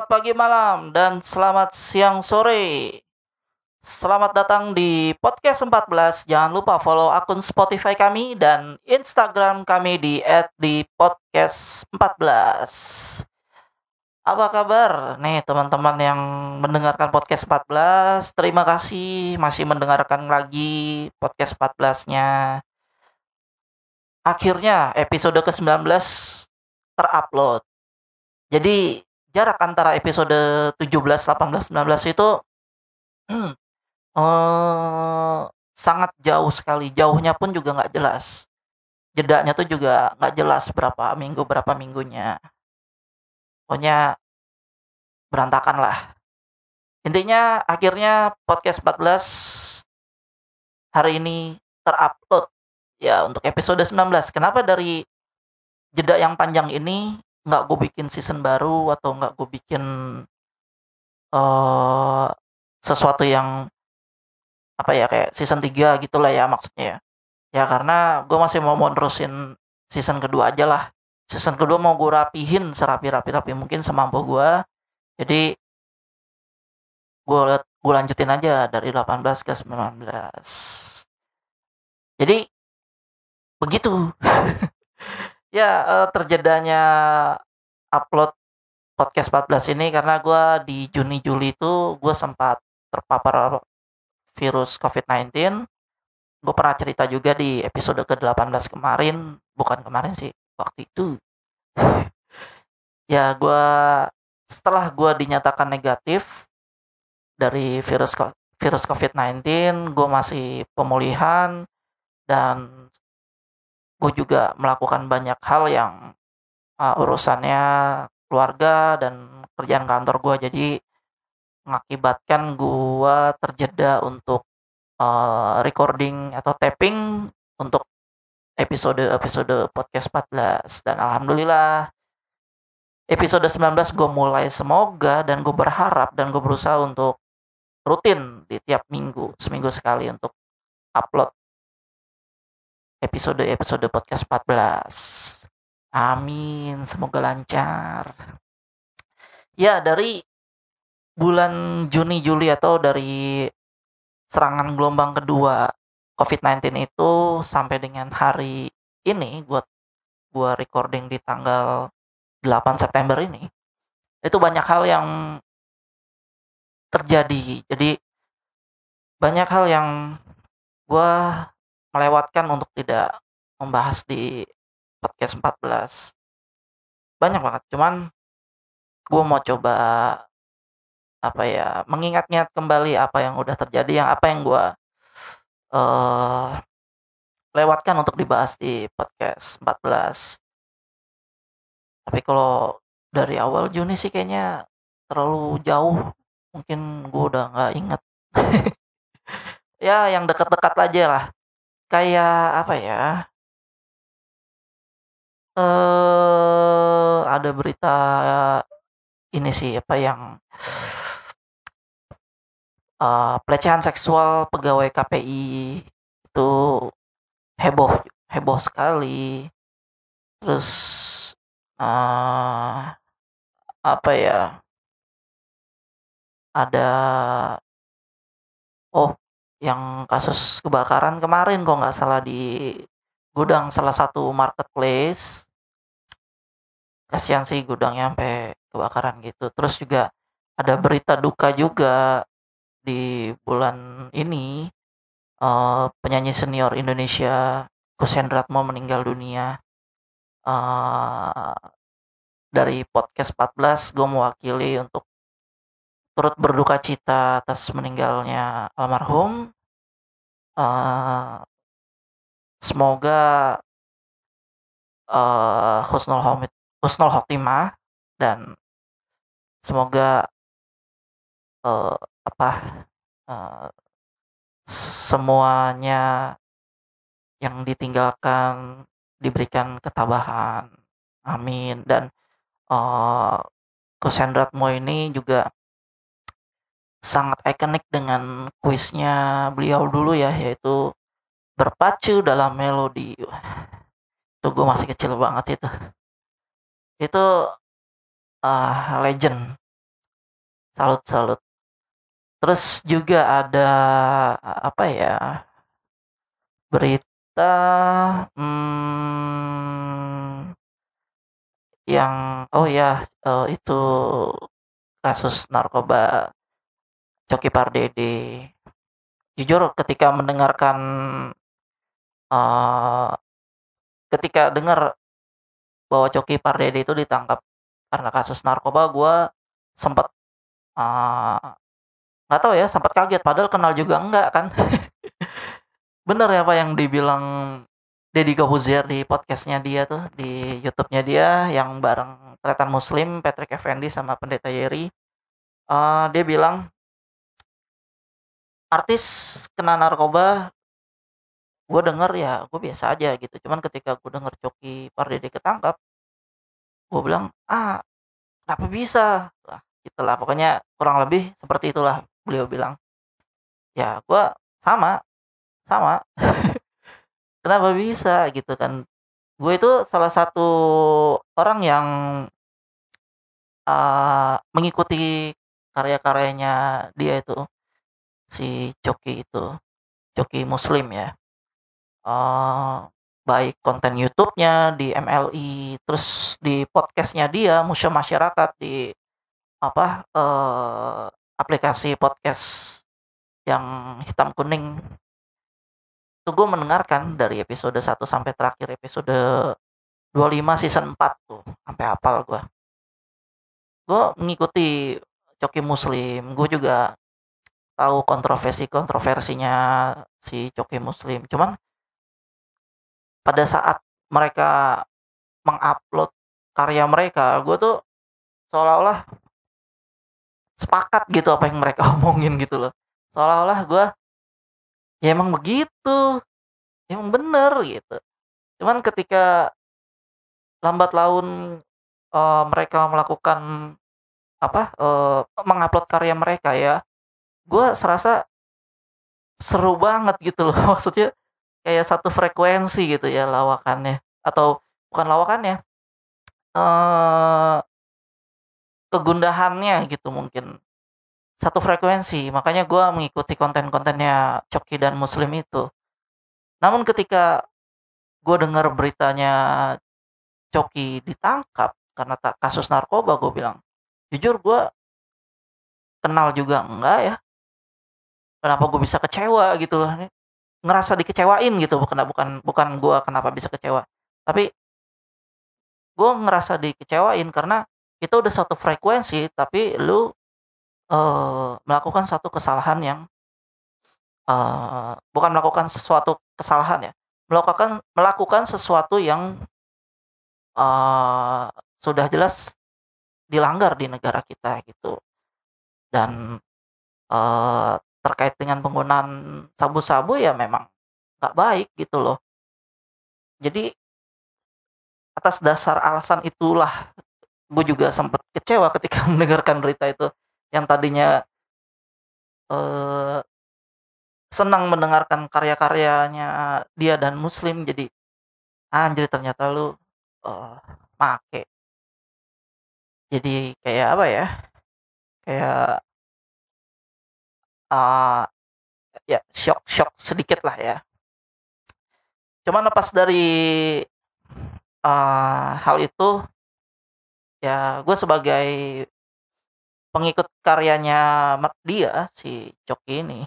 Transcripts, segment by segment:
selamat pagi malam, dan selamat siang sore. Selamat datang di podcast 14. Jangan lupa follow akun Spotify kami dan Instagram kami di @di_podcast14. Apa kabar nih teman-teman yang mendengarkan podcast 14? Terima kasih masih mendengarkan lagi podcast 14-nya. Akhirnya episode ke-19 terupload. Jadi jarak antara episode 17, 18, 19 itu hmm, eh, sangat jauh sekali. Jauhnya pun juga nggak jelas. Jedanya tuh juga nggak jelas berapa minggu berapa minggunya. Pokoknya berantakan lah. Intinya akhirnya podcast 14 hari ini terupload ya untuk episode 19. Kenapa dari jeda yang panjang ini nggak gue bikin season baru atau nggak gue bikin uh, sesuatu yang apa ya kayak season 3 gitulah ya maksudnya ya. Ya karena gue masih mau menerusin season kedua aja lah. Season kedua mau gue rapihin serapi-rapi-rapi mungkin semampu gue. Jadi gue gue lanjutin aja dari 18 ke 19. Jadi begitu. ya uh, upload podcast 14 ini karena gue di Juni Juli itu gue sempat terpapar virus COVID-19 gue pernah cerita juga di episode ke-18 kemarin bukan kemarin sih waktu itu. Ya gue setelah gue dinyatakan negatif dari virus virus COVID-19 gue masih pemulihan dan gue juga melakukan banyak hal yang uh, urusannya keluarga dan kerjaan kantor gue jadi mengakibatkan gue terjeda untuk uh, recording atau tapping untuk episode-episode podcast 14 dan alhamdulillah episode 19 gue mulai semoga dan gue berharap dan gue berusaha untuk rutin di tiap minggu seminggu sekali untuk upload episode-episode podcast 14. Amin, semoga lancar. Ya, dari bulan Juni Juli atau dari serangan gelombang kedua COVID-19 itu sampai dengan hari ini buat gua recording di tanggal 8 September ini itu banyak hal yang terjadi. Jadi banyak hal yang gua melewatkan untuk tidak membahas di podcast 14 banyak banget cuman gue mau coba apa ya mengingat-ingat kembali apa yang udah terjadi yang apa yang gue uh, lewatkan untuk dibahas di podcast 14 tapi kalau dari awal Juni sih kayaknya terlalu jauh mungkin gue udah nggak inget ya yang dekat-dekat aja lah kayak apa ya eh ada berita ini sih apa yang uh, pelecehan seksual pegawai KPI itu heboh heboh sekali. Terus uh, apa ya ada oh yang kasus kebakaran kemarin kok nggak salah di gudang salah satu marketplace. Kasihan sih gudangnya sampai kebakaran gitu. Terus juga ada berita duka juga di bulan ini. Uh, penyanyi senior Indonesia Kusendratmo meninggal dunia. Uh, dari podcast 14 gue mewakili untuk turut berduka cita atas meninggalnya almarhum. Uh, semoga uh, husnul homit husnul khotimah dan semoga uh, apa uh, semuanya yang ditinggalkan diberikan ketabahan amin dan uh, Kusendratmo ini juga sangat ikonik dengan kuisnya beliau dulu ya yaitu berpacu dalam melodi. Itu gue masih kecil banget itu. Itu uh, legend. Salut salut terus juga ada apa ya berita hmm, yang oh ya uh, itu kasus narkoba Coki Pardede. Jujur ketika mendengarkan uh, ketika dengar bahwa Coki Pardede itu ditangkap karena kasus narkoba gue sempat nggak uh, tahu ya sempat kaget. Padahal kenal juga enggak kan? Bener ya apa yang dibilang Deddy Kobuzier di podcastnya dia tuh di YouTube-nya dia yang bareng Tretan Muslim Patrick Effendi sama Pendeta Yeri. Uh, dia bilang artis kena narkoba gue denger ya gue biasa aja gitu. Cuman ketika gue denger Coki Pardede ketangkap gue bilang ah kenapa bisa? Wah, itulah pokoknya kurang lebih seperti itulah beliau bilang. Ya gue sama sama. Kenapa bisa gitu kan? Gue itu salah satu orang yang uh, mengikuti karya-karyanya dia itu si Coki itu Coki Muslim ya. Uh, baik konten YouTube-nya di MLI terus di podcastnya dia Museum Masyarakat di apa uh, aplikasi podcast yang hitam kuning. Itu gue mendengarkan dari episode 1 sampai terakhir episode 25 season 4 tuh sampai hafal gue gue mengikuti Coki Muslim gue juga tahu kontroversi kontroversinya si Coki Muslim. Cuman pada saat mereka mengupload karya mereka gue tuh seolah-olah sepakat gitu apa yang mereka omongin gitu loh. Seolah-olah gue ya emang begitu emang bener gitu. Cuman ketika lambat laun uh, mereka melakukan apa uh, mengupload karya mereka ya gue serasa seru banget gitu loh. Maksudnya kayak satu frekuensi gitu ya lawakannya. Atau bukan lawakannya uh, kegundahannya gitu mungkin. Satu frekuensi. Makanya gue mengikuti konten-kontennya Coki dan Muslim itu. Namun ketika gue dengar beritanya Coki ditangkap karena tak kasus narkoba gue bilang jujur gue kenal juga enggak ya kenapa gue bisa kecewa gitu loh. Ngerasa dikecewain gitu bukan bukan bukan gue kenapa bisa kecewa. Tapi gue ngerasa dikecewain karena itu udah satu frekuensi tapi lu uh, melakukan satu kesalahan yang uh, bukan melakukan sesuatu kesalahan ya. Melakukan melakukan sesuatu yang uh, sudah jelas dilanggar di negara kita gitu. Dan uh, terkait dengan penggunaan sabu-sabu ya memang nggak baik gitu loh. Jadi atas dasar alasan itulah gue juga sempat kecewa ketika mendengarkan berita itu yang tadinya uh, senang mendengarkan karya-karyanya dia dan muslim jadi anjir ternyata lu uh, make. Jadi kayak apa ya kayak uh, ya shock shock sedikit lah ya. Cuman lepas dari uh, hal itu ya gue sebagai pengikut karyanya dia si Coki ini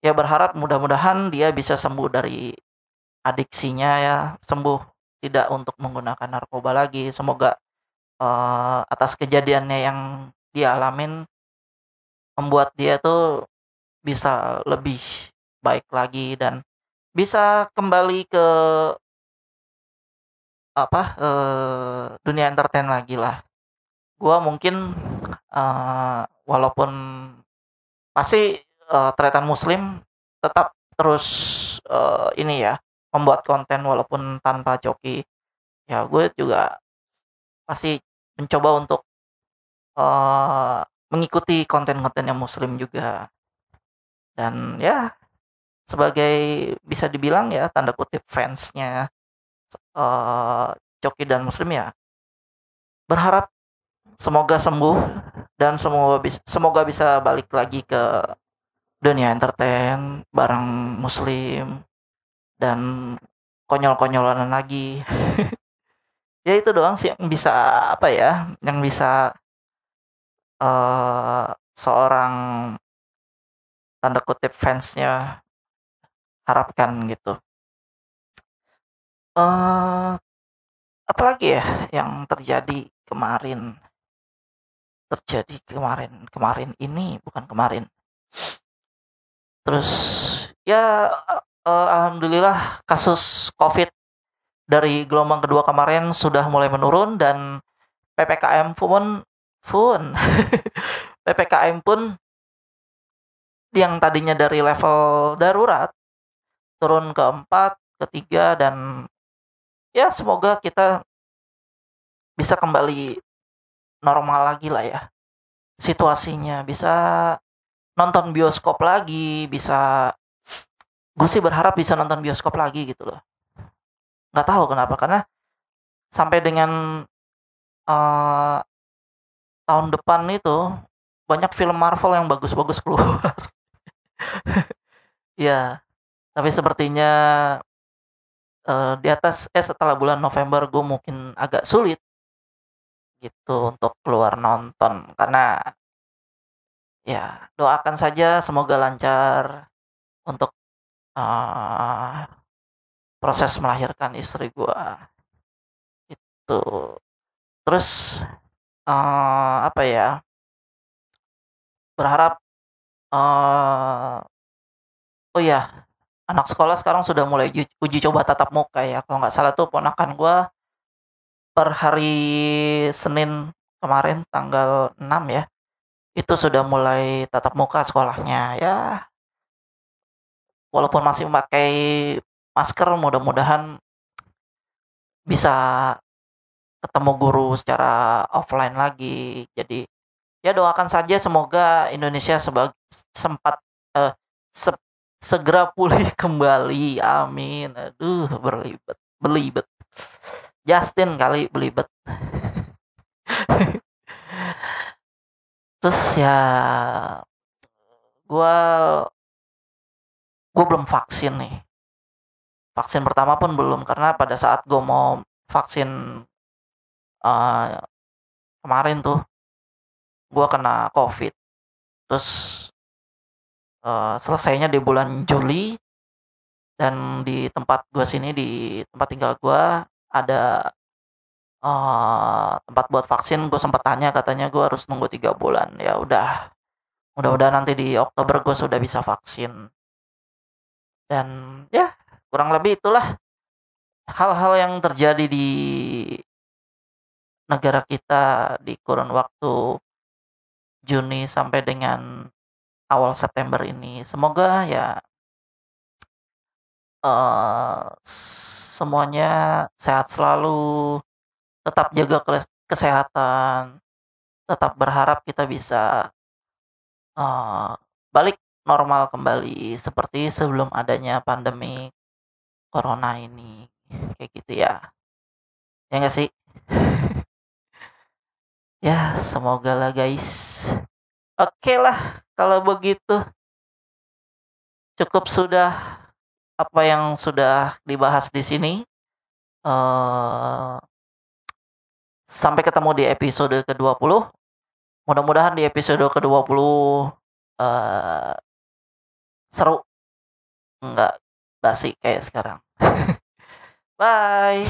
ya berharap mudah-mudahan dia bisa sembuh dari adiksinya ya sembuh tidak untuk menggunakan narkoba lagi. Semoga uh, atas kejadiannya yang dia alamin membuat dia tuh bisa lebih baik lagi dan bisa kembali ke apa uh, dunia entertain lagi lah. Gue mungkin uh, walaupun pasti uh, tretan muslim tetap terus uh, ini ya membuat konten walaupun tanpa joki ya gue juga pasti mencoba untuk uh, mengikuti konten-konten yang muslim juga. Dan ya sebagai bisa dibilang ya tanda kutip fansnya uh, Coki dan Muslim ya berharap semoga sembuh dan semoga bisa semoga bisa balik lagi ke dunia entertain bareng muslim dan konyol-konyolan lagi. Ya itu doang sih yang bisa apa ya yang bisa uh, seorang tanda kutip fansnya harapkan gitu. Uh, apalagi ya yang terjadi kemarin? Terjadi kemarin kemarin ini bukan kemarin. Terus ya uh, alhamdulillah kasus covid dari gelombang kedua kemarin sudah mulai menurun dan ppkm pun pun ppkm pun yang tadinya dari level darurat turun ke empat ketiga dan ya semoga kita bisa kembali normal lagi lah ya. Situasinya bisa nonton bioskop lagi bisa gue sih berharap bisa nonton bioskop lagi gitu loh. Nggak tahu kenapa karena sampai dengan uh, tahun depan itu banyak film Marvel yang bagus-bagus keluar. Ya tapi sepertinya uh, di atas eh setelah bulan November gue mungkin agak sulit gitu untuk keluar nonton. Karena ya doakan saja semoga lancar untuk uh, proses melahirkan istri gua. Itu terus uh, apa ya berharap uh, oh ya anak sekolah sekarang sudah mulai uji, uji coba tatap muka ya. Kalau nggak salah tuh ponakan gua per hari Senin kemarin tanggal 6 ya itu sudah mulai tatap muka sekolahnya. Ya walaupun masih memakai masker mudah-mudahan bisa ketemu guru secara offline lagi. Jadi ya doakan saja semoga Indonesia sebagai sempat eh, se segera pulih kembali. Amin. Aduh berlibet belibet. Justin kali belibet. Terus ya gue gue belum vaksin nih. Vaksin pertama pun belum karena pada saat gue mau vaksin uh, kemarin tuh gue kena covid. Terus uh, selesainya di bulan Juli dan di tempat gue sini di tempat tinggal gue ada uh, tempat buat vaksin. Gue sempat tanya katanya gue harus nunggu tiga bulan. Ya udah mudah-mudahan nanti di Oktober gue sudah bisa vaksin. Dan ya kurang lebih itulah hal-hal yang terjadi di negara kita di kurun waktu Juni sampai dengan awal September ini. Semoga ya uh, semuanya sehat selalu, tetap jaga kesehatan, tetap berharap kita bisa uh, balik normal kembali seperti sebelum adanya pandemi corona ini. Kayak gitu ya. Ya nggak sih ya semoga lah guys oke okay lah kalau begitu cukup sudah apa yang sudah dibahas di sini. Uh, sampai ketemu di episode ke-20. Mudah-mudahan di episode ke-20 uh, seru. Enggak basi kayak sekarang. Bye.